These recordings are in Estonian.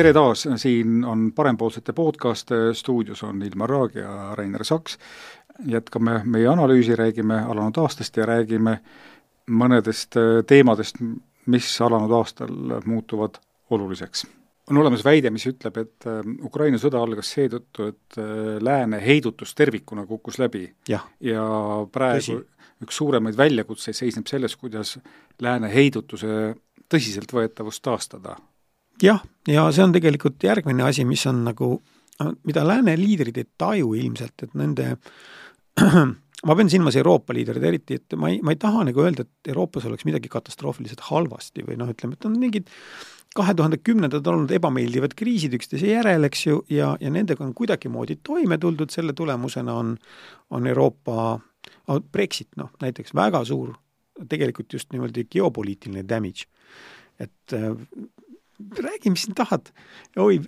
tere taas, siin on Parempoolsete podcast, stuudios on Ilmar Raag ja Rainer Saks. jätkame meie analüüsi, räägime alanud aastast ja räägime mõnedest teemadest, mis alanud aastal muutuvad oluliseks. on olemas väide, mis ütleb, et äh, Ukraina sõda algas seetõttu, et äh, lääne heidutus tervikuna kukkus läbi. ja praegu Tõsi. üks suuremaid väljakutseid seisneb selles, kuidas lääne heidutuse tõsiseltvõetavust taastada jah, ja see on tegelikult järgmine asi, mis on nagu, mida lääne liidrid ei taju ilmselt, et nende ma pean silmas Euroopa liidreid eriti, et ma ei, ma ei taha nagu öelda, et Euroopas oleks midagi katastroofiliselt halvasti või noh, ütleme, et on mingid kahe tuhande kümnendad olnud ebameeldivad kriisid üksteise järel, eks ju, ja, ja nendega on kuidagimoodi toime tuldud, selle tulemusena on, on Euroopa Brexit, noh näiteks väga suur, tegelikult just niimoodi geopoliitiline damage. et räägi, mis sa tahad. oi,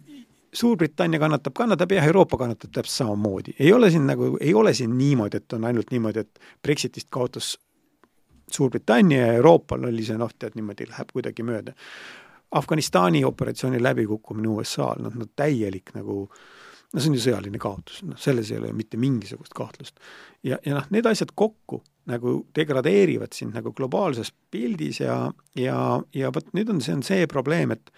Suurbritannia kannatab, kannatab jah, Euroopa kannatab täpselt samamoodi. ei ole siin nagu, ei ole siin niimoodi, et on ainult niimoodi, et Brexitist kaotas Suurbritannia ja Euroopal oli see noh, tead niimoodi läheb kuidagi mööda. Afganistani operatsiooni läbikukkumine USA-l, noh, no täielik nagu no see on ju sõjaline kaotus, noh, selles ei ole mitte mingisugust kahtlust. ja, ja noh, need asjad kokku nagu degradeerivad sind nagu globaalses pildis ja, ja, ja vot nüüd on, see on see probleem, et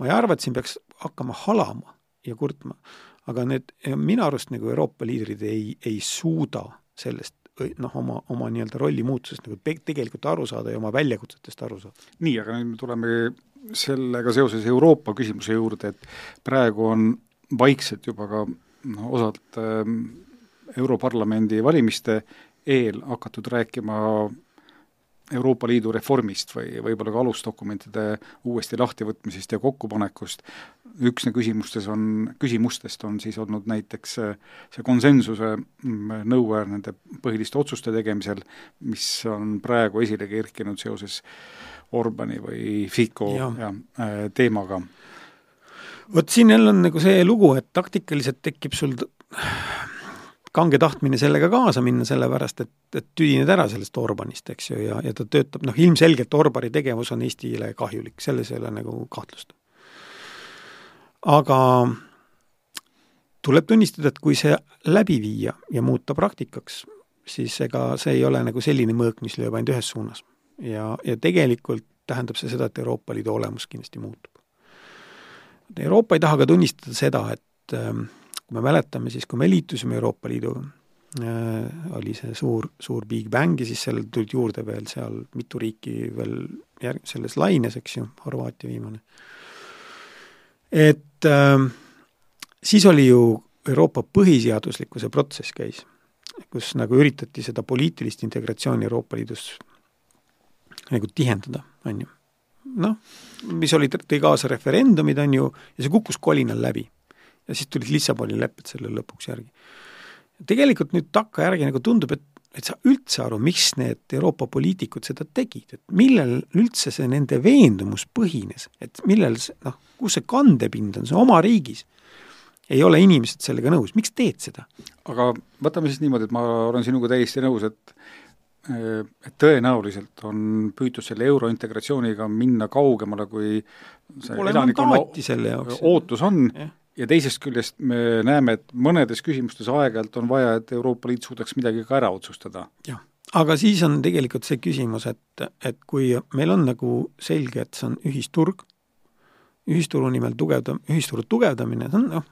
ma ei arva, et siin peaks hakkama halama ja kurtma, aga need, minu arust nagu Euroopa liidrid ei, ei suuda sellest noh, oma, oma nii-öelda rolli muutusest nagu tegelikult aru saada ja oma väljakutsetest aru saada. nii, aga nüüd me tuleme sellega seoses Euroopa küsimuse juurde, et praegu on vaikselt juba ka noh, osalt äh, Europarlamendi valimiste eel hakatud rääkima Euroopa Liidu reformist või võib-olla ka alusdokumentide uuesti lahtivõtmisest ja kokkupanekust. üks küsimustes on, küsimustest on siis olnud näiteks see konsensuse nõue nende põhiliste otsuste tegemisel, mis on praegu esile kerkinud seoses Orbani või Fico ja. Ja, äh, teemaga. vot siin jälle on nagu see lugu, et taktikaliselt tekib sul kange tahtmine sellega kaasa minna, sellepärast et, et tüdined ära sellest Orbanist, eks ju, ja, ja ta töötab, noh ilmselgelt Orbani tegevus on Eestile kahjulik, selles ei ole nagu kahtlust. aga tuleb tunnistada, et kui see läbi viia ja muuta praktikaks, siis ega see ei ole nagu selline mõõk, mis lööb ainult ühes suunas. ja, ja tegelikult tähendab see seda, et Euroopa Liidu olemus kindlasti muutub. Euroopa ei taha ka tunnistada seda, et ähm, kui me mäletame, siis kui me liitusime Euroopa Liiduga äh,, oli see suur, suur Big Bang ja siis seal tulid juurde veel seal mitu riiki veel järg-, selles laines, eks ju, Horvaatia viimane. et äh, siis oli ju Euroopa põhiseaduslikkuse protsess käis, kus nagu üritati seda poliitilist integratsiooni Euroopa Liidus nagu tihendada, on ju. noh, mis oli, tõi kaasa referendumid, on ju, ja see kukkus kolinal läbi ja siis tulid Lissaboni lepped selle lõpuks järgi. tegelikult nüüd takkajärgi nagu tundub, et et sa üldse aru, miks need Euroopa poliitikud seda tegid, et millel üldse see nende veendumus põhines, et millel see, noh, kus see kandepind on, see oma riigis ei ole inimesed sellega nõus, miks teed seda? aga võtame siis niimoodi, et ma olen sinuga täiesti nõus, et et tõenäoliselt on püütud selle eurointegratsiooniga minna kaugemale, kui see elanikkonna ootus on ja ja teisest küljest me näeme, et mõnedes küsimustes aeg-ajalt on vaja, et Euroopa Liit suudaks midagi ka ära otsustada. jah, aga siis on tegelikult see küsimus, et, et kui meil on nagu selge, et see on ühisturg, ühisturu nimel tugevda-, ühisturu tugevdamine, see on noh,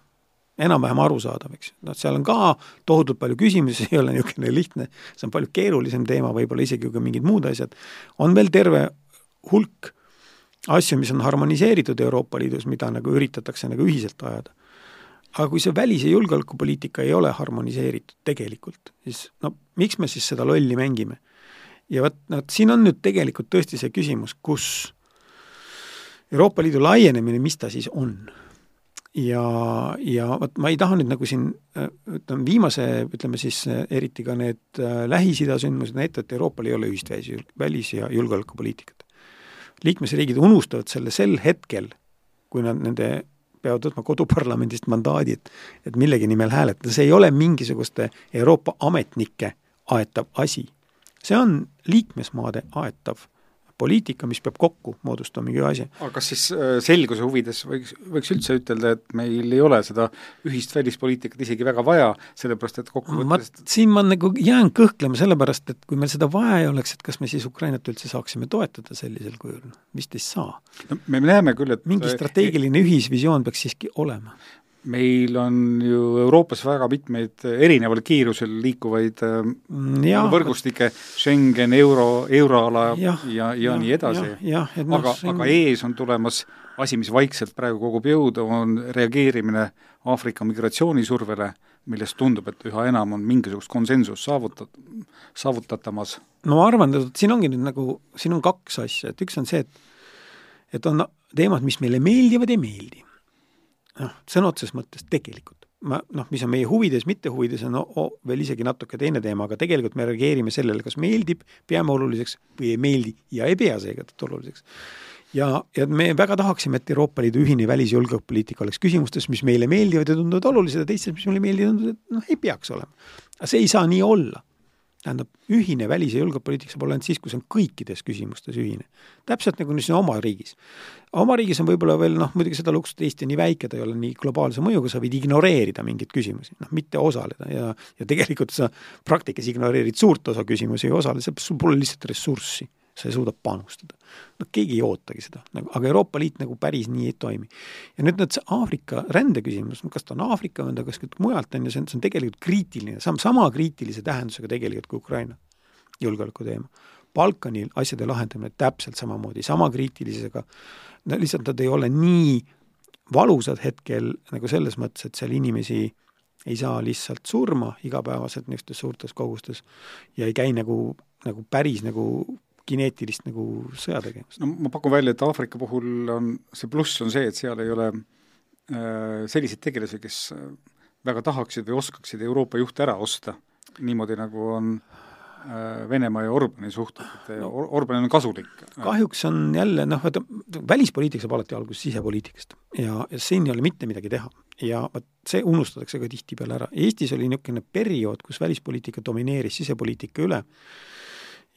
enam-vähem arusaadav, eks. noh, seal on ka tohutult palju küsimusi, ei ole niisugune lihtne, see on palju keerulisem teema, võib-olla isegi ka mingid muud asjad, on veel terve hulk asju, mis on harmoniseeritud Euroopa Liidus, mida nagu üritatakse nagu ühiselt ajada aga kui see välis- ja julgeolekupoliitika ei ole harmoniseeritud tegelikult, siis no miks me siis seda lolli mängime? ja vot, vot siin on nüüd tegelikult tõesti see küsimus, kus Euroopa Liidu laienemine, mis ta siis on? ja, ja vot ma ei taha nüüd nagu siin ütleme, viimase, ütleme siis eriti ka need äh, Lähis-Ida sündmused näitavad, et Euroopal ei ole ühist välis- ja julgeolekupoliitikat. Liikmesriigid unustavad selle sel hetkel, kui nad nende peavad võtma koduparlamendist mandaadi, et et millegi nimel hääletada, see ei ole mingisuguste Euroopa ametnike aetav asi. see on liikmesmaade aetav poliitika, mis peab kokku moodustama mingi asja. aga kas siis äh, selguse huvides võiks, võiks üldse ütelda, et meil ei ole seda ühist välispoliitikat isegi väga vaja, sellepärast et kokkuvõttes ma, siin ma nagu jään kõhklema, sellepärast et kui meil seda vaja ei oleks, et kas me siis Ukrainat üldse saaksime toetada sellisel kujul, vist ei saa. no me näeme küll, et mingi strateegiline ühisvisioon peaks siiski olema meil on ju Euroopas väga mitmeid erineval kiirusel liikuvaid mm, ja, võrgustikke, Schengen, euro, euroala ja, ja, ja, ja nii edasi. No, aga aga ees on tulemas asi, mis vaikselt praegu kogub jõudu, on reageerimine Aafrika migratsioonisurvele, millest tundub, et üha enam on mingisugust konsensust saavutat-, saavutatamas. no ma arvan, et siin ongi nüüd nagu, siin on kaks asja, et üks on see, et et on teemad, mis meile meeldivad, ei meeldi noh, sõna otseses mõttes tegelikult. ma noh, mis on meie huvides, mitte huvides, on no, veel isegi natuke teine teema, aga tegelikult me reageerime sellele, kas meeldib, peame oluliseks või ei meeldi ja ei pea seega oluliseks. ja, ja me väga tahaksime, et Euroopa Liidu ühine välis- ja julgeolekupoliitika oleks küsimustes, mis meile meeldivad ja tunduvad olulised ja teistes, mis meile meeldivad, noh, ei peaks olema. aga see ei saa nii olla tähendab, ühine välis- ja julgeolekupoliitika saab olla ainult siis, kui see on kõikides küsimustes ühine. täpselt nagu siin oma riigis. oma riigis on võib-olla veel noh, muidugi seda luksust, Eesti on nii väike, ta ei ole nii globaalse mõjuga, sa võid ignoreerida mingeid küsimusi, noh, mitte osaleda ja ja tegelikult sa praktikas ignoreerid suurt osa küsimusi ja osaled, sul pole lihtsalt ressurssi sa ei suuda panustada. no keegi ei ootagi seda, nagu, aga Euroopa Liit nagu päris nii ei toimi. ja nüüd nüüd see Aafrika rändeküsimus, kas ta on Aafrika või on ta kuskilt mujalt, on ju, see on, see on tegelikult kriitiline, sam-, sama kriitilise tähendusega tegelikult kui Ukraina julgeoleku teema. Balkanil asjade lahendamine täpselt samamoodi, sama kriitilisega, no lihtsalt nad ei ole nii valusad hetkel nagu selles mõttes, et seal inimesi ei saa lihtsalt surma igapäevaselt niisugustes suurtes kogustes ja ei käi nagu, nagu päris nagu kineetilist nagu sõjategevust. no ma pakun välja, et Aafrika puhul on, see pluss on see, et seal ei ole äh, selliseid tegelasi, kes äh, väga tahaksid või oskaksid Euroopa juhte ära osta, niimoodi nagu on äh, Venemaa ja Orbani suhted, no, Or Orban on kasulik. kahjuks on jälle noh, vaata välispoliitika saab alati alguse sisepoliitikast ja, ja siin ei ole mitte midagi teha. ja vot see unustatakse ka tihtipeale ära. Eestis oli niisugune periood, kus välispoliitika domineeris sisepoliitika üle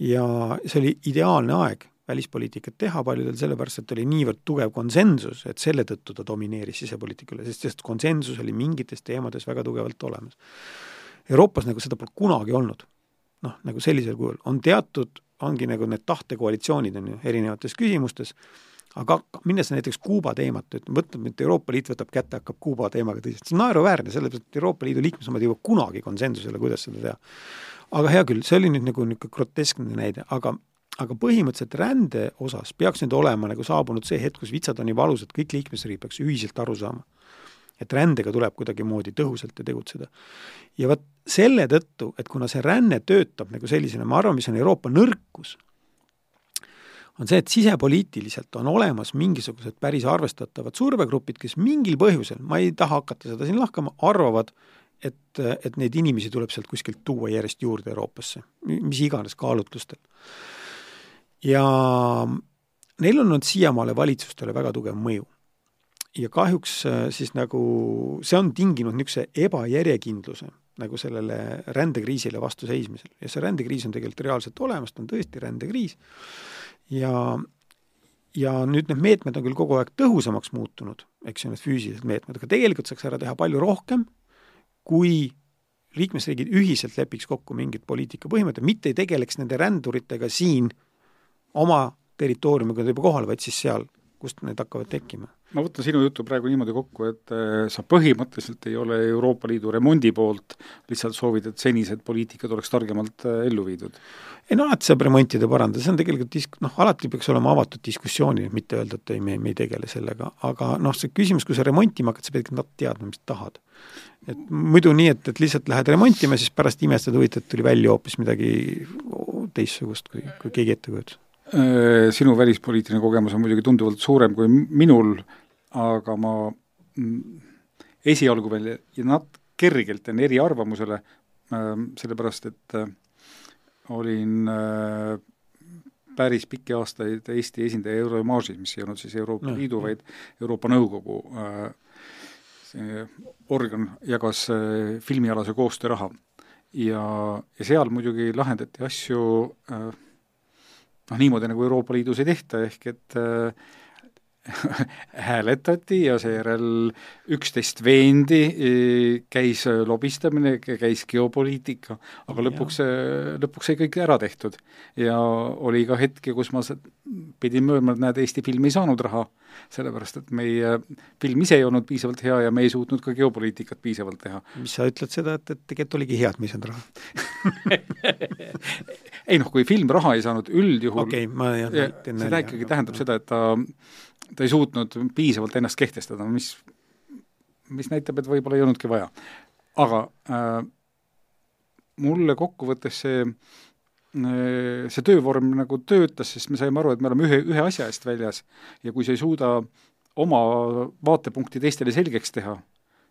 ja see oli ideaalne aeg välispoliitikat teha paljudel, sellepärast et oli niivõrd tugev konsensus, et selle tõttu ta domineeris sisepoliitika üle, sest, sest konsensus oli mingites teemades väga tugevalt olemas. Euroopas nagu seda pole kunagi olnud. noh, nagu sellisel kujul, on teatud, ongi nagu need tahtekoalitsioonid, on ju, erinevates küsimustes, aga minnes näiteks Kuuba teemat, et võtab nüüd Euroopa Liit võtab kätte, hakkab Kuuba teemaga tõsiselt, see on naeruväärne, sellepärast et Euroopa Liidu liikmesmaad ei jõua kunagi konsensusele, kuidas seda teha aga hea küll, see oli nüüd nagu niisugune groteskne näide, aga aga põhimõtteliselt rände osas peaks nüüd olema nagu saabunud see hetk, kus vitsad on nii valusad, kõik liikmesriigid peaks ühiselt aru saama, et rändega tuleb kuidagimoodi tõhusalt ja tegutseda. ja vot selle tõttu, et kuna see ränne töötab nagu sellisena, ma arvan, mis on Euroopa nõrkus, on see, et sisepoliitiliselt on olemas mingisugused päris arvestatavad survegrupid, kes mingil põhjusel, ma ei taha hakata seda siin lahkama, arvavad, et, et neid inimesi tuleb sealt kuskilt tuua järjest juurde Euroopasse, mis iganes kaalutlustel. ja neil on olnud siiamaale valitsustele väga tugev mõju. ja kahjuks äh, siis nagu see on tinginud niisuguse ebajärjekindluse nagu sellele rändekriisile vastu seismisel ja see rändekriis on tegelikult reaalselt olemas, ta on tõesti rändekriis ja ja nüüd need meetmed on küll kogu aeg tõhusamaks muutunud, eks ju, need füüsilised meetmed, aga tegelikult saaks ära teha palju rohkem kui liikmesriigid ühiselt lepiks kokku mingid poliitika põhimõtted, mitte ei tegeleks nende ränduritega siin oma territooriumiga juba kohal, vaid siis seal, kust need hakkavad tekkima. Ma võtan sinu jutu praegu niimoodi kokku, et äh, sa põhimõtteliselt ei ole Euroopa Liidu remondi poolt, lihtsalt soovid, et senised poliitikad oleks targemalt äh, ellu viidud? ei no alati saab remontida, parandada, see on tegelikult disk-, noh, alati peaks olema avatud diskussiooni, mitte öelda, et ei, me, me ei tegele sellega, aga noh, see küsimus, kui sa remontima hakkad, sa pead ikka teadma, mis tahad et muidu nii, et, et lihtsalt lähed remontima, siis pärast imestad, huvitav, tuli välja hoopis midagi teistsugust, kui, kui keegi ette kujutas. Äh, sinu välispoliitiline kogemus on muidugi tunduvalt suurem kui minul, aga ma mm, esialgu veel ja nat-, kergelt jään eriarvamusele, äh, sellepärast et äh, olin päris pikki aastaid Eesti esindaja Euromaažis, mis ei olnud siis Euroopa Liidu, vaid Euroopa Nõukogu äh, see organ jagas äh, filmialase koostööraha. ja, ja seal muidugi lahendati asju äh, noh, niimoodi nagu Euroopa Liidus ei tehta, ehk et äh, hääletati ja seejärel üksteist veendi, käis lobistamine, käis geopoliitika, aga lõpuks, lõpuks sai kõik ära tehtud. ja oli ka hetki, kus ma pidin möönma, et näed, Eesti film ei saanud raha, sellepärast et meie film ise ei olnud piisavalt hea ja me ei suutnud ka geopoliitikat piisavalt teha. mis sa ütled seda, et, et tegelikult oligi hea, et me ei saanud raha ei noh, kui film raha ei saanud üldjuhul okei okay,, ma jah, seda ikkagi tähendab seda, et ta ta ei suutnud piisavalt ennast kehtestada, mis, mis näitab, et võib-olla ei olnudki vaja. aga äh, mulle kokkuvõttes see äh, see töövorm nagu töötas, sest me saime aru, et me oleme ühe, ühe asja eest väljas ja kui sa ei suuda oma vaatepunkti teistele selgeks teha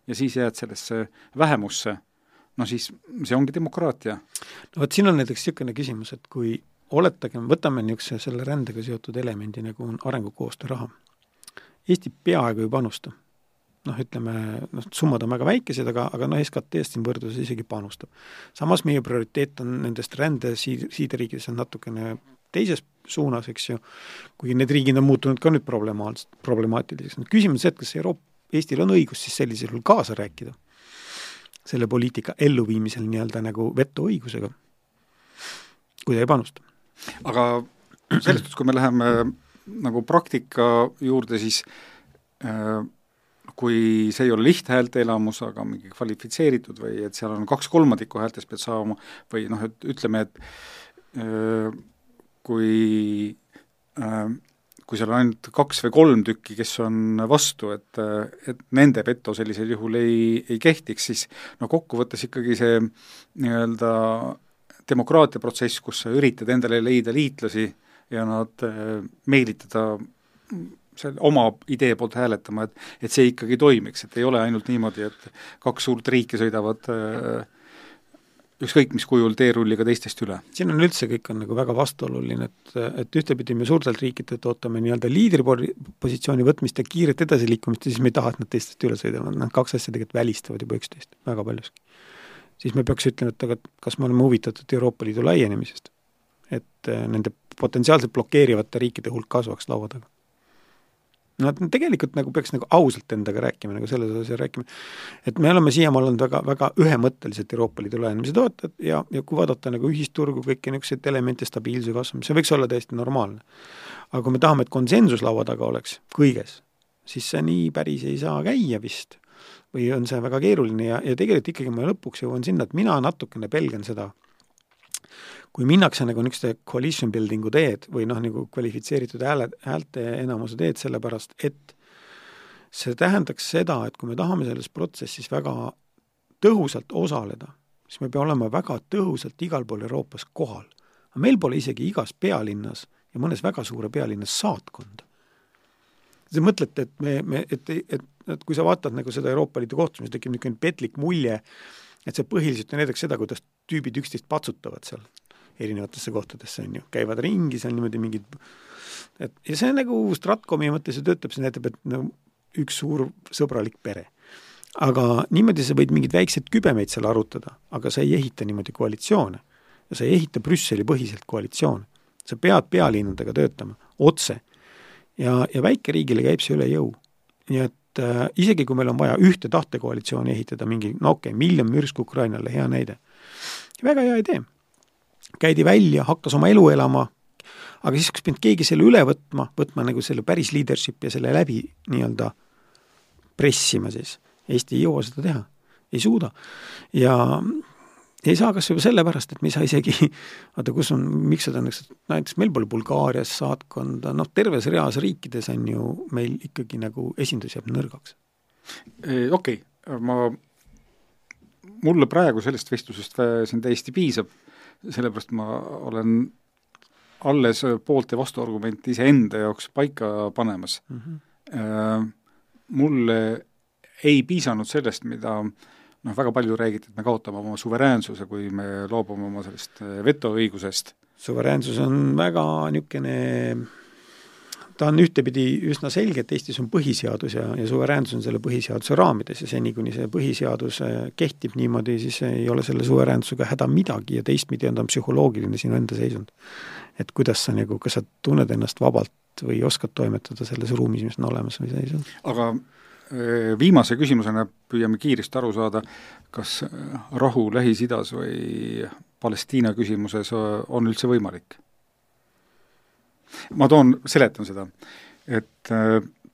ja siis jääd sellesse vähemusse, no siis see ongi demokraatia. no vot, siin on näiteks niisugune küsimus, et kui oletagem, võtame niisuguse selle rändega seotud elemendi, nagu on arengukoostöö raha Eesti peaaegu ei panusta. noh, ütleme, noh, summad on väga väikesed, aga, aga noh, SKT-st siin võrdluses isegi panustab. samas meie prioriteet on nendest rände siid-, siideriikides on natukene teises suunas, eks ju, kuigi need riigid on muutunud ka nüüd problemaats-, problemaatiliseks. nüüd küsimus on see, et kas Euroopa, Eestil on õigus siis sellisel juhul kaasa rääkida selle poliitika elluviimisel nii-öelda nagu vetoõigusega, kui ta ei panusta. aga selles suhtes, kui me läheme nagu praktika juurde, siis äh, kui see ei ole lihthäälte elamus, aga mingi kvalifitseeritud või et seal on kaks kolmandikku häältest pead saama või noh, et ütleme, et äh, kui äh, kui seal on ainult kaks või kolm tükki, kes on vastu, et, et nende veto sellisel juhul ei, ei kehtiks, siis no kokkuvõttes ikkagi see nii-öelda demokraatia protsess, kus sa üritad endale leida liitlasi äh, ja nad äh, meelitada selle oma idee poolt hääletama, et et see ikkagi toimiks, et ei ole ainult niimoodi, et kaks suurt riiki sõidavad äh, ükskõik mis kujul teerulliga teistest üle. siin on üldse, kõik on nagu väga vastuoluline, et, et ühtepidi me suurtelt riikidelt ootame nii-öelda liidripositsiooni võtmist ja kiiret edasiliikumist ja siis me ei taha, et nad teistest üle sõidavad, noh kaks asja tegelikult välistavad juba üksteist väga paljuski. siis me peaks ütlema, et aga kas me oleme huvitatud Euroopa Liidu laienemisest et äh, nende potentsiaalselt blokeerivate riikide hulk kasvaks laua taga. et tegelikult nagu peaks nagu ausalt endaga rääkima, nagu selles osas rääkima, et me oleme siiamaani olnud väga, väga ühemõtteliselt Euroopa Liidu laienemise toetajad ja, ja kui vaadata nagu ühisturgu, kõiki niisuguseid elemente, stabiilsuse kasvamist, see võiks olla täiesti normaalne. aga kui me tahame, et konsensus laua taga oleks kõiges, siis see nii päris ei saa käia vist. või on see väga keeruline ja, ja tegelikult ikkagi ma lõpuks jõuan sinna, et mina natukene pelgan seda, kui minnakse nagu niisuguste coalition building'u teed või noh, nagu kvalifitseeritud hääle, häälte enamuse teed, sellepärast et see tähendaks seda, et kui me tahame selles protsessis väga tõhusalt osaleda, siis me peame olema väga tõhusalt igal pool Euroopas kohal. aga meil pole isegi igas pealinnas ja mõnes väga suure pealinnas saatkonda. Te mõtlete, et me, me, et, et, et kui sa vaatad nagu seda Euroopa Liidu kohtumist, tekib niisugune petlik mulje, et see põhiliselt on näiteks seda, kuidas tüübid üksteist patsutavad seal erinevatesse kohtadesse, on ju, käivad ringi seal niimoodi mingid et ja see nagu Stratkomi mõttes ju töötab, see näitab, et no üks suur sõbralik pere. aga niimoodi sa võid mingeid väikseid kübemeid seal arutada, aga sa ei ehita niimoodi koalitsioone. ja sa ei ehita Brüsseli põhiselt koalitsioone. sa pead pealinnadega töötama, otse. ja, ja väikeriigile käib see üle jõu. nii et äh, isegi, kui meil on vaja ühte tahtekoalitsiooni ehitada, mingi no okei okay,, miljon mürsku Ukrainale, hea näide. Väga hea idee käidi välja, hakkas oma elu elama, aga siis oleks pidanud keegi selle üle võtma, võtma nagu selle päris leadership ja selle läbi nii-öelda pressima siis. Eesti ei jõua seda teha, ei suuda. ja ei saa kas juba sellepärast, et me ei saa isegi, vaata, kus on, miks seda näiteks, näiteks meil pole Bulgaarias saatkonda, noh, terves reas riikides on ju meil ikkagi nagu esindus jääb nõrgaks. okei okay., ma, mulle praegu sellest vestlusest siin täiesti piisab sellepärast ma olen alles poolt- ja vastuargumenti iseenda jaoks paika panemas mm. -hmm. Mulle ei piisanud sellest, mida noh, väga palju räägiti, et me kaotame oma suveräänsuse, kui me loobume oma sellest vetoõigusest. suveräänsus on väga niisugune ta on ühtepidi üsna selge, et Eestis on põhiseadus ja, ja suveräänsus on selle põhiseaduse raamides ja seni, kuni see põhiseadus kehtib niimoodi, siis ei ole selle suveräänsusega häda midagi ja teistpidi on ta psühholoogiline sinu enda seisund. et kuidas sa nagu, kas sa tunned ennast vabalt või oskad toimetada selles ruumis, mis on olemas või sa ei saa. aga viimase küsimusena püüame kiiresti aru saada, kas rahu Lähis-Idas või Palestiina küsimuses on üldse võimalik? Ma toon, seletan seda, et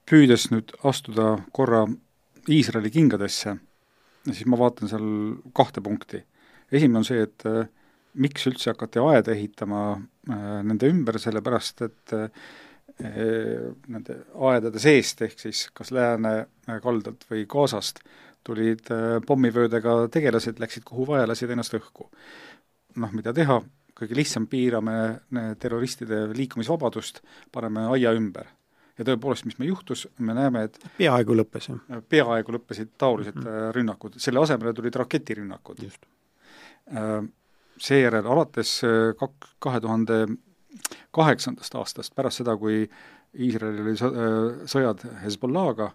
püüdes nüüd astuda korra Iisraeli kingadesse, siis ma vaatan seal kahte punkti. esimene on see, et miks üldse hakati aeda ehitama nende ümber, sellepärast et nende aedade seest, ehk siis kas lääne kaldalt või Gazast, tulid pommivöödega tegelased, läksid kuhu vaja, lasid ennast õhku. noh, mida teha, kõige lihtsam, piirame terroristide liikumisvabadust, paneme aia ümber. ja tõepoolest, mis meil juhtus, me näeme, et peaaegu lõppes, jah? peaaegu lõppesid taolised mm -hmm. rünnakud, selle asemele tulid raketirünnakud. Seejärel alates kak-, kahe tuhande kaheksandast aastast, pärast seda, kui Iisraelil oli sõjad Hezbollah'ga,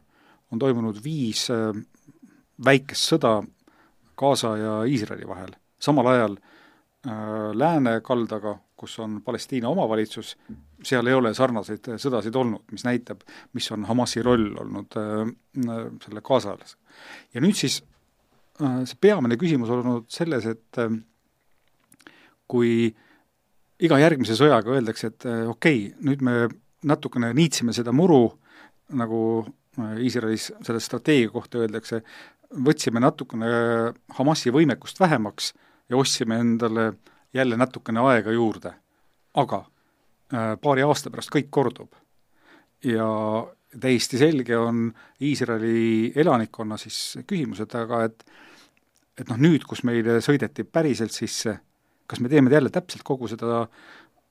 on toimunud viis väikest sõda Gaza ja Iisraeli vahel. samal ajal äh, lääne kaldaga, kus on Palestiina omavalitsus, seal ei ole sarnaseid sõdasid olnud, mis näitab, mis on Hamasi roll olnud äh, selle Gazas. ja nüüd siis äh, see peamine küsimus olnud selles, et äh, kui äh, iga järgmise sõjaga öeldakse, et äh, okei okay,, nüüd me natukene niitsime seda muru, nagu äh, Iisraelis selle strateegia kohta öeldakse, võtsime natukene Hamasi võimekust vähemaks ja ostsime endale jälle natukene aega juurde. aga äh, paari aasta pärast kõik kordub. ja täiesti selge on Iisraeli elanikkonna siis küsimus, et aga et et noh, nüüd, kus meile sõideti päriselt sisse kas me teeme jälle täpselt kogu seda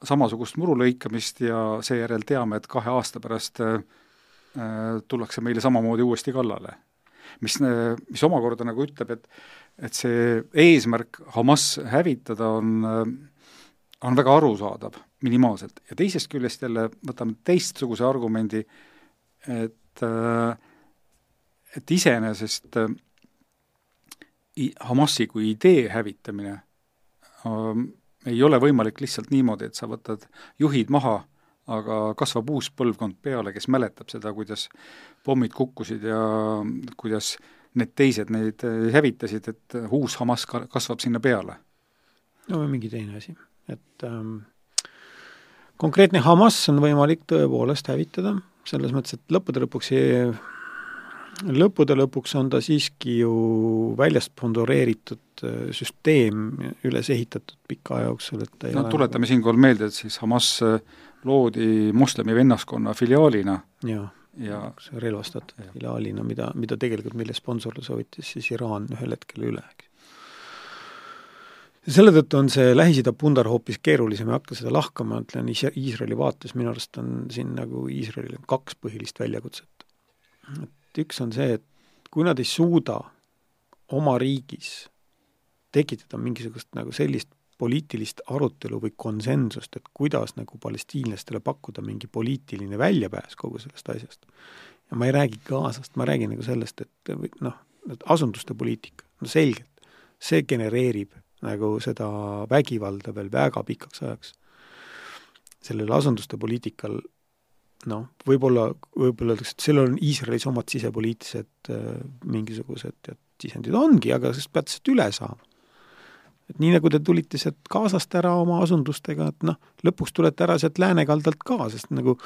samasugust muru lõikamist ja seejärel teame, et kahe aasta pärast äh, tullakse meile samamoodi uuesti kallale. Mis, mis omakorda nagu ütleb, et et see eesmärk Hamas hävitada on, on väga arusaadav, minimaalselt, ja teisest küljest jälle võtame teistsuguse argumendi, et et iseenesest Hamasi kui idee hävitamine ei ole võimalik lihtsalt niimoodi, et sa võtad juhid maha, aga kasvab uus põlvkond peale, kes mäletab seda, kuidas pommid kukkusid ja kuidas need teised neid hävitasid, et uus Hamas ka-, kasvab sinna peale? no mingi teine asi, et ähm, konkreetne Hamas on võimalik tõepoolest hävitada, selles mõttes, et lõppude lõpuks ei lõppude lõpuks on ta siiski ju väljast sponsoreeritud äh, süsteem üles ehitatud pika aja jooksul, et no ole tuletame nagu... siinkohal meelde, et siis Hamas äh, loodi moslemi vennaskonna filiaalina ja, ja relvastatud ja. filiaalina, mida, mida tegelikult, mille sponsorluse võttis siis Iraan ühel hetkel üle, eks selle tõttu on see Lähis-Ida pundar hoopis keerulisem, ei hakka seda lahkama, ütlen Iisraeli vaates, minu arust on siin nagu Iisraelil kaks põhilist väljakutset. et et üks on see, et kui nad ei suuda oma riigis tekitada mingisugust nagu sellist poliitilist arutelu või konsensust, et kuidas nagu palestiinlastele pakkuda mingi poliitiline väljapääs kogu sellest asjast. ja ma ei räägi Gazast, ma räägin nagu sellest, et noh, asunduste poliitika, no selgelt, see genereerib nagu seda vägivalda veel väga pikaks ajaks. sellel asunduste poliitikal noh, võib-olla, võib-olla öeldakse, et sellel on Iisraelis omad sisepoliitilised äh, mingisugused tead, sisendid ongi, aga sellest pead sealt üle saama. et nii, nagu te tulite sealt Gazast ära oma asundustega, et noh, lõpuks tulete ära sealt läänekaldalt ka, sest nagu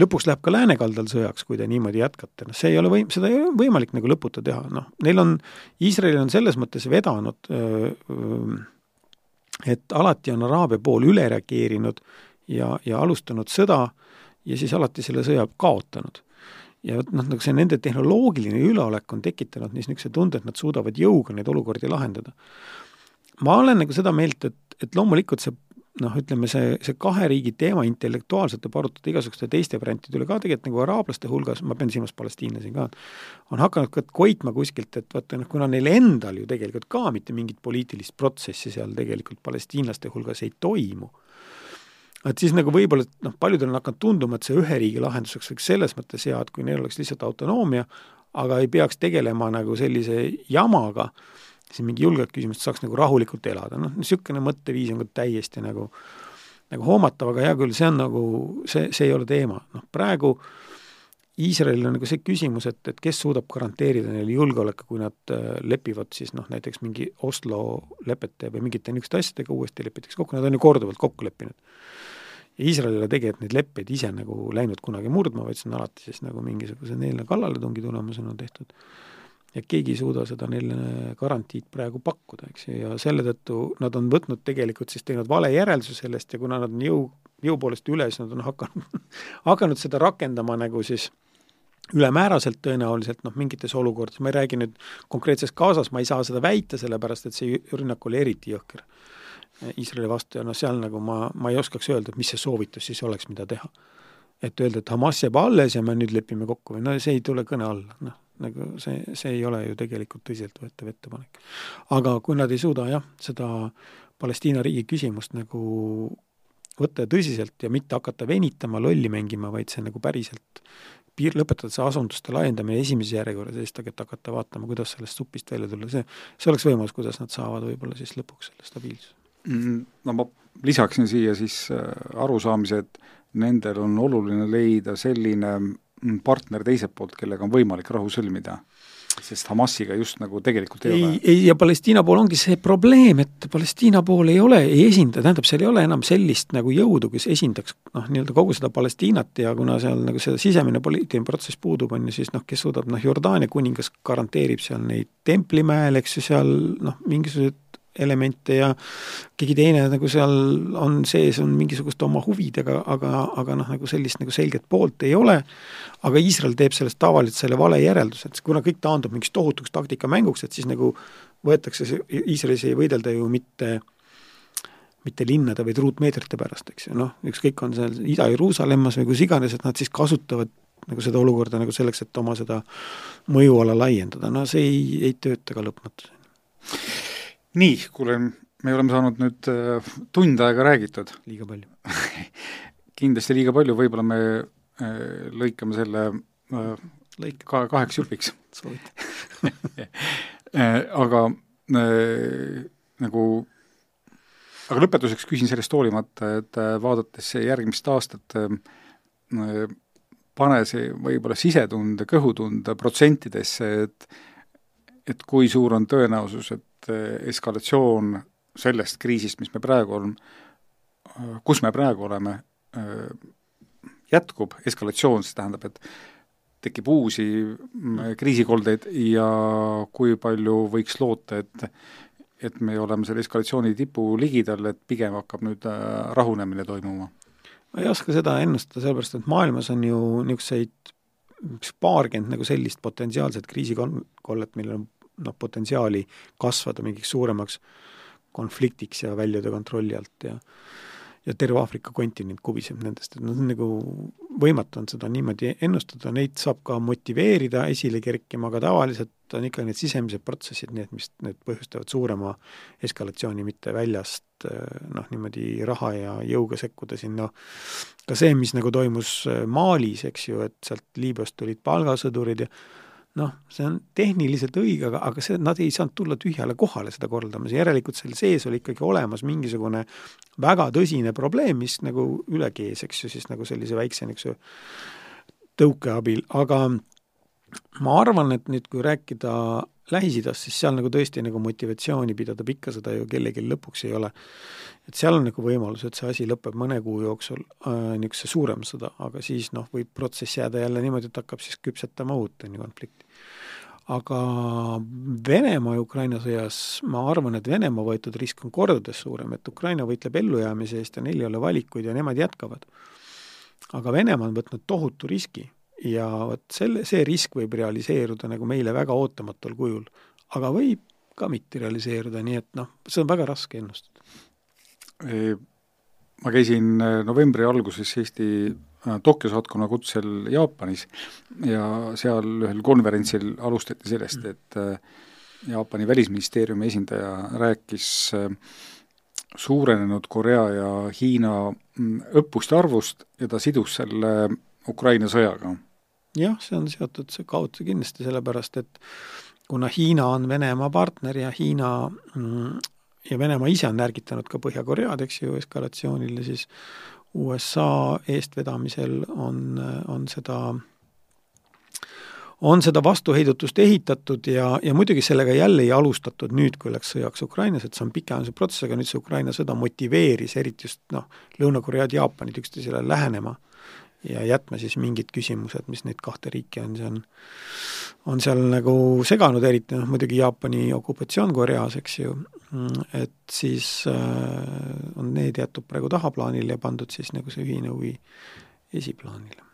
lõpuks läheb ka läänekaldal sõjaks, kui te niimoodi jätkate, noh see ei ole võim-, seda ei ole võimalik nagu lõputa teha, noh, neil on, Iisraelil on selles mõttes vedanud öö, öö, et alati on Araabia pool üle reageerinud ja, ja alustanud sõda äh, ja siis alati selle sõja kaotanud. ja vot noh, nagu see nende tehnoloogiline üleolek on tekitanud niisuguse tunde, et nad suudavad jõuga neid olukordi lahendada. ma olen nagu seda meelt, et, et loomulikult see noh, ütleme see, see kahe riigi teema intellektuaalselt võib arutada igasuguste teiste variantide üle ka, tegelikult nagu araablaste hulgas, ma pean silmas palestiinlasi ka, on hakanud ka koitma kuskilt, et vaata noh, kuna neil endal ju tegelikult ka mitte mingit poliitilist protsessi seal tegelikult palestiinlaste hulgas ei toimu et siis nagu võib-olla, noh, paljudel on hakanud tunduma, et see ühe riigi lahenduseks võiks selles mõttes hea, et kui neil oleks lihtsalt autonoomia, aga ei peaks tegelema nagu sellise jamaga, siin mingi julgeolekuküsimust saaks nagu rahulikult elada, noh, niisugune mõtteviis on ka täiesti nagu nagu hoomatav, aga hea küll, see on nagu, see, see ei ole teema, noh praegu äh, Iisraelil on nagu see küsimus, et, et kes suudab garanteerida neile julgeoleku, kui nad äh, lepivad siis noh, näiteks mingi Oslo lepete või mingite niisuguste asjadega uuesti lepitakse kokku, nad on ju korduvalt kokku leppinud. ja Iisrael ei ole tegelikult neid leppeid ise nagu läinud kunagi murdma, vaid see on alati siis nagu mingisuguse neile kallaletungi tulemusena tehtud. ja keegi ei suuda seda neile garantiid praegu pakkuda, eks ju, ja selle tõttu nad on võtnud tegelikult siis teinud vale järelduse sellest ja kuna nad on jõu, jõu poolest üle, siis nad on hakanud hakanud seda rakendama nagu siis ülemääraselt tõenäoliselt noh, mingites olukordades, ma ei räägi nüüd konkreetses Gazas, ma ei saa seda väita, sellepärast et see rünnak oli eriti jõhker Iisraeli vastu ja noh, seal nagu ma, ma ei oskaks öelda, et mis see soovitus siis oleks, mida teha. et öelda, et Hamas jääb alles ja me nüüd lepime kokku või no see ei tule kõne alla, noh, nagu see, see ei ole ju tegelikult tõsiseltvõetav ettepanek. aga kui nad ei suuda jah, seda Palestiina riigi küsimust nagu võtta tõsiselt ja mitte hakata venitama, lolli mängima, vaid see nagu päriselt piir, lõpetada see asunduste laiendamine esimeses järjekorras ja siis tegelikult hakata vaatama, kuidas sellest supist välja tulla, see, see oleks võimalus, kuidas nad saavad võib-olla siis lõpuks selle stabiilsuse. Mm, no ma lisaksin siia siis äh, arusaamise, et nendel on oluline leida selline mm, partner teiselt poolt, kellega on võimalik rahu sõlmida sest Hamasiga just nagu tegelikult ei, ei ole. ei, ja Palestiina pool ongi see probleem, et Palestiina pool ei ole, ei esinda, tähendab, seal ei ole enam sellist nagu jõudu, kes esindaks noh, nii-öelda kogu seda Palestiinat ja kuna seal nagu see sisemine poliitiline protsess puudub, on ju, siis noh, kes suudab, noh, Jordaania kuningas garanteerib seal neid Templimäel, eks ju, seal noh, mingisugused elemente ja keegi teine nagu seal on sees, on mingisuguste oma huvidega, aga, aga noh, nagu sellist nagu selget poolt ei ole, aga Iisrael teeb sellest tavaliselt selle vale järelduse, et kuna kõik taandub mingiks tohutuks taktikamänguks, et siis nagu võetakse Iisraelis ei võidelda ju mitte mitte linnade, vaid ruutmeetrite pärast, eks ju, noh, ükskõik, on seal Ida-Jeruusalemmas või kus iganes, et nad siis kasutavad nagu seda olukorda nagu selleks, et oma seda mõjuala laiendada, no see ei, ei tööta ka lõpmatuseni nii, kuule, me oleme saanud nüüd äh, tund aega räägitud. liiga palju kindlasti liiga palju, võib-olla me äh, lõikame selle äh, lõik ka kaheks jupiks. soovitan aga nagu aga lõpetuseks küsin sellest hoolimata, et vaadates järgmist aastat, pane see võib-olla sisetunde, kõhutunde protsentidesse, et et kui suur on tõenäosus, et et eh, eskalatsioon sellest kriisist, mis me praegu oleme, kus me praegu oleme, eh, jätkub, eskalatsioon, see tähendab, et tekib uusi mm, kriisikoldeid ja kui palju võiks loota, et et me oleme selle eskalatsiooni tipu ligidal, et pigem hakkab nüüd eh, rahunemine toimuma? ma ei oska seda ennustada, sellepärast et maailmas on ju niisuguseid paarkümmend nagu sellist potentsiaalset kriisikollet, millel on noh, potentsiaali kasvada mingiks suuremaks konfliktiks ja väljuda kontrolli alt ja ja terve Aafrika kontinent kubiseb nendest, et noh, nagu võimatu on seda niimoodi ennustada, neid saab ka motiveerida esile kerkima, aga tavaliselt on ikka need sisemised protsessid need, mis need põhjustavad suurema eskalatsiooni, mitte väljast noh, niimoodi raha ja jõuga sekkuda siin, noh ka see, mis nagu toimus Malis, eks ju, et sealt Liibüast tulid palgasõdurid ja noh, see on tehniliselt õige, aga, aga see, nad ei saanud tulla tühjale kohale seda kordamas, järelikult seal sees oli ikkagi olemas mingisugune väga tõsine probleem, mis nagu üle kees, eks ju, siis nagu sellise väikse niisuguse tõuke abil, aga ma arvan, et nüüd, kui rääkida Lähis-Idast, siis seal nagu tõesti nagu motivatsiooni pidada pikka sõda ju kellelgi lõpuks ei ole. et seal on nagu võimalus, et see asi lõpeb mõne kuu jooksul äh, niisuguse suurema sõda, aga siis noh, võib protsess jääda jälle niimoodi, et hakkab siis küpsetama uut, on ju, konflikti. aga Venemaa ja Ukraina sõjas ma arvan, et Venemaa võetud risk on kordades suurem, et Ukraina võitleb ellujäämise eest ja neil ei ole valikuid ja nemad jätkavad. aga Venemaa on võtnud tohutu riski ja vot selle, see risk võib realiseeruda nagu meile väga ootamatul kujul, aga võib ka mitte realiseeruda, nii et noh, see on väga raske ennustada. Ma käisin novembri alguses Eesti äh, Tokyo saatkonna kutsel Jaapanis ja seal ühel konverentsil alustati sellest, et äh, Jaapani välisministeeriumi esindaja rääkis suurenenud Korea ja Hiina mm, õppuste arvust ja ta sidus selle Ukraina sõjaga. Jah, see on seotud see kaudse kindlasti sellepärast, et kuna Hiina on Venemaa partner ja Hiina mm, ja Venemaa ise on ärgitanud ka Põhja-Koread, eks ju, eskalatsioonile, siis USA eestvedamisel on, on seda on seda vastuheidutust ehitatud ja, ja muidugi sellega jälle ei alustatud nüüd, kui läks sõjaks Ukrainas, et see on pikaajaline protsess, aga nüüd see Ukraina sõda motiveeris eriti just noh, Lõuna-Koread, Jaapanit üksteisele lähenema ja jätma siis mingid küsimused, mis neid kahte riiki on, see on on seal nagu seganud, eriti noh, muidugi Jaapani okupatsioon Koreas, eks ju, et siis äh, on need jäetud praegu tahaplaanile ja pandud siis nagu see ühine huvi esiplaanile.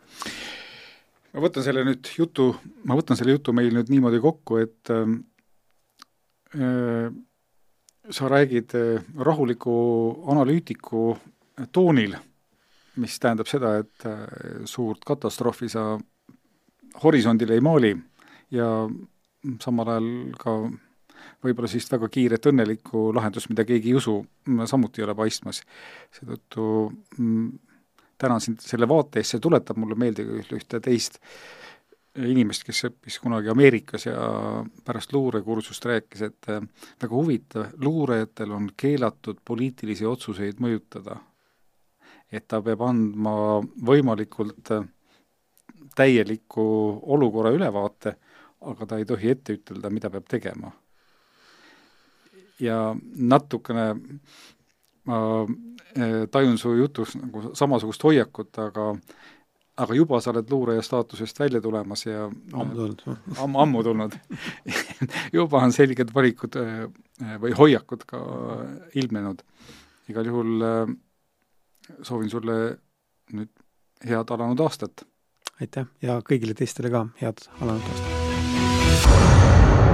Ma võtan selle nüüd jutu, ma võtan selle jutu meil nüüd niimoodi kokku, et ähm, äh, sa räägid äh, rahuliku analüütiku toonil, mis tähendab seda, et äh, suurt katastroofi sa horisondile ei maali ja samal ajal ka võib-olla sellist väga kiiret õnnelikku lahendust, mida keegi ei usu, samuti ei ole paistmas. seetõttu mm, tänan sind selle vaate eest, see tuletab mulle meelde ühte teist inimest, kes õppis kunagi Ameerikas ja pärast luurekursust rääkis, et äh, väga huvitav, luurajatel on keelatud poliitilisi otsuseid mõjutada. Et ta peab andma võimalikult äh, täieliku olukorra ülevaate, aga ta ei tohi ette ütelda, mida peab tegema. ja natukene ma eh, tajun su jutus nagu samasugust hoiakut, aga aga juba sa oled luuraja staatusest välja tulemas ja ammu tulnud ammu, ammu tulnud juba on selged valikud või hoiakud ka ilmnenud. igal juhul soovin sulle nüüd head alanud aastat! aitäh ja kõigile teistele ka head alanud aastat!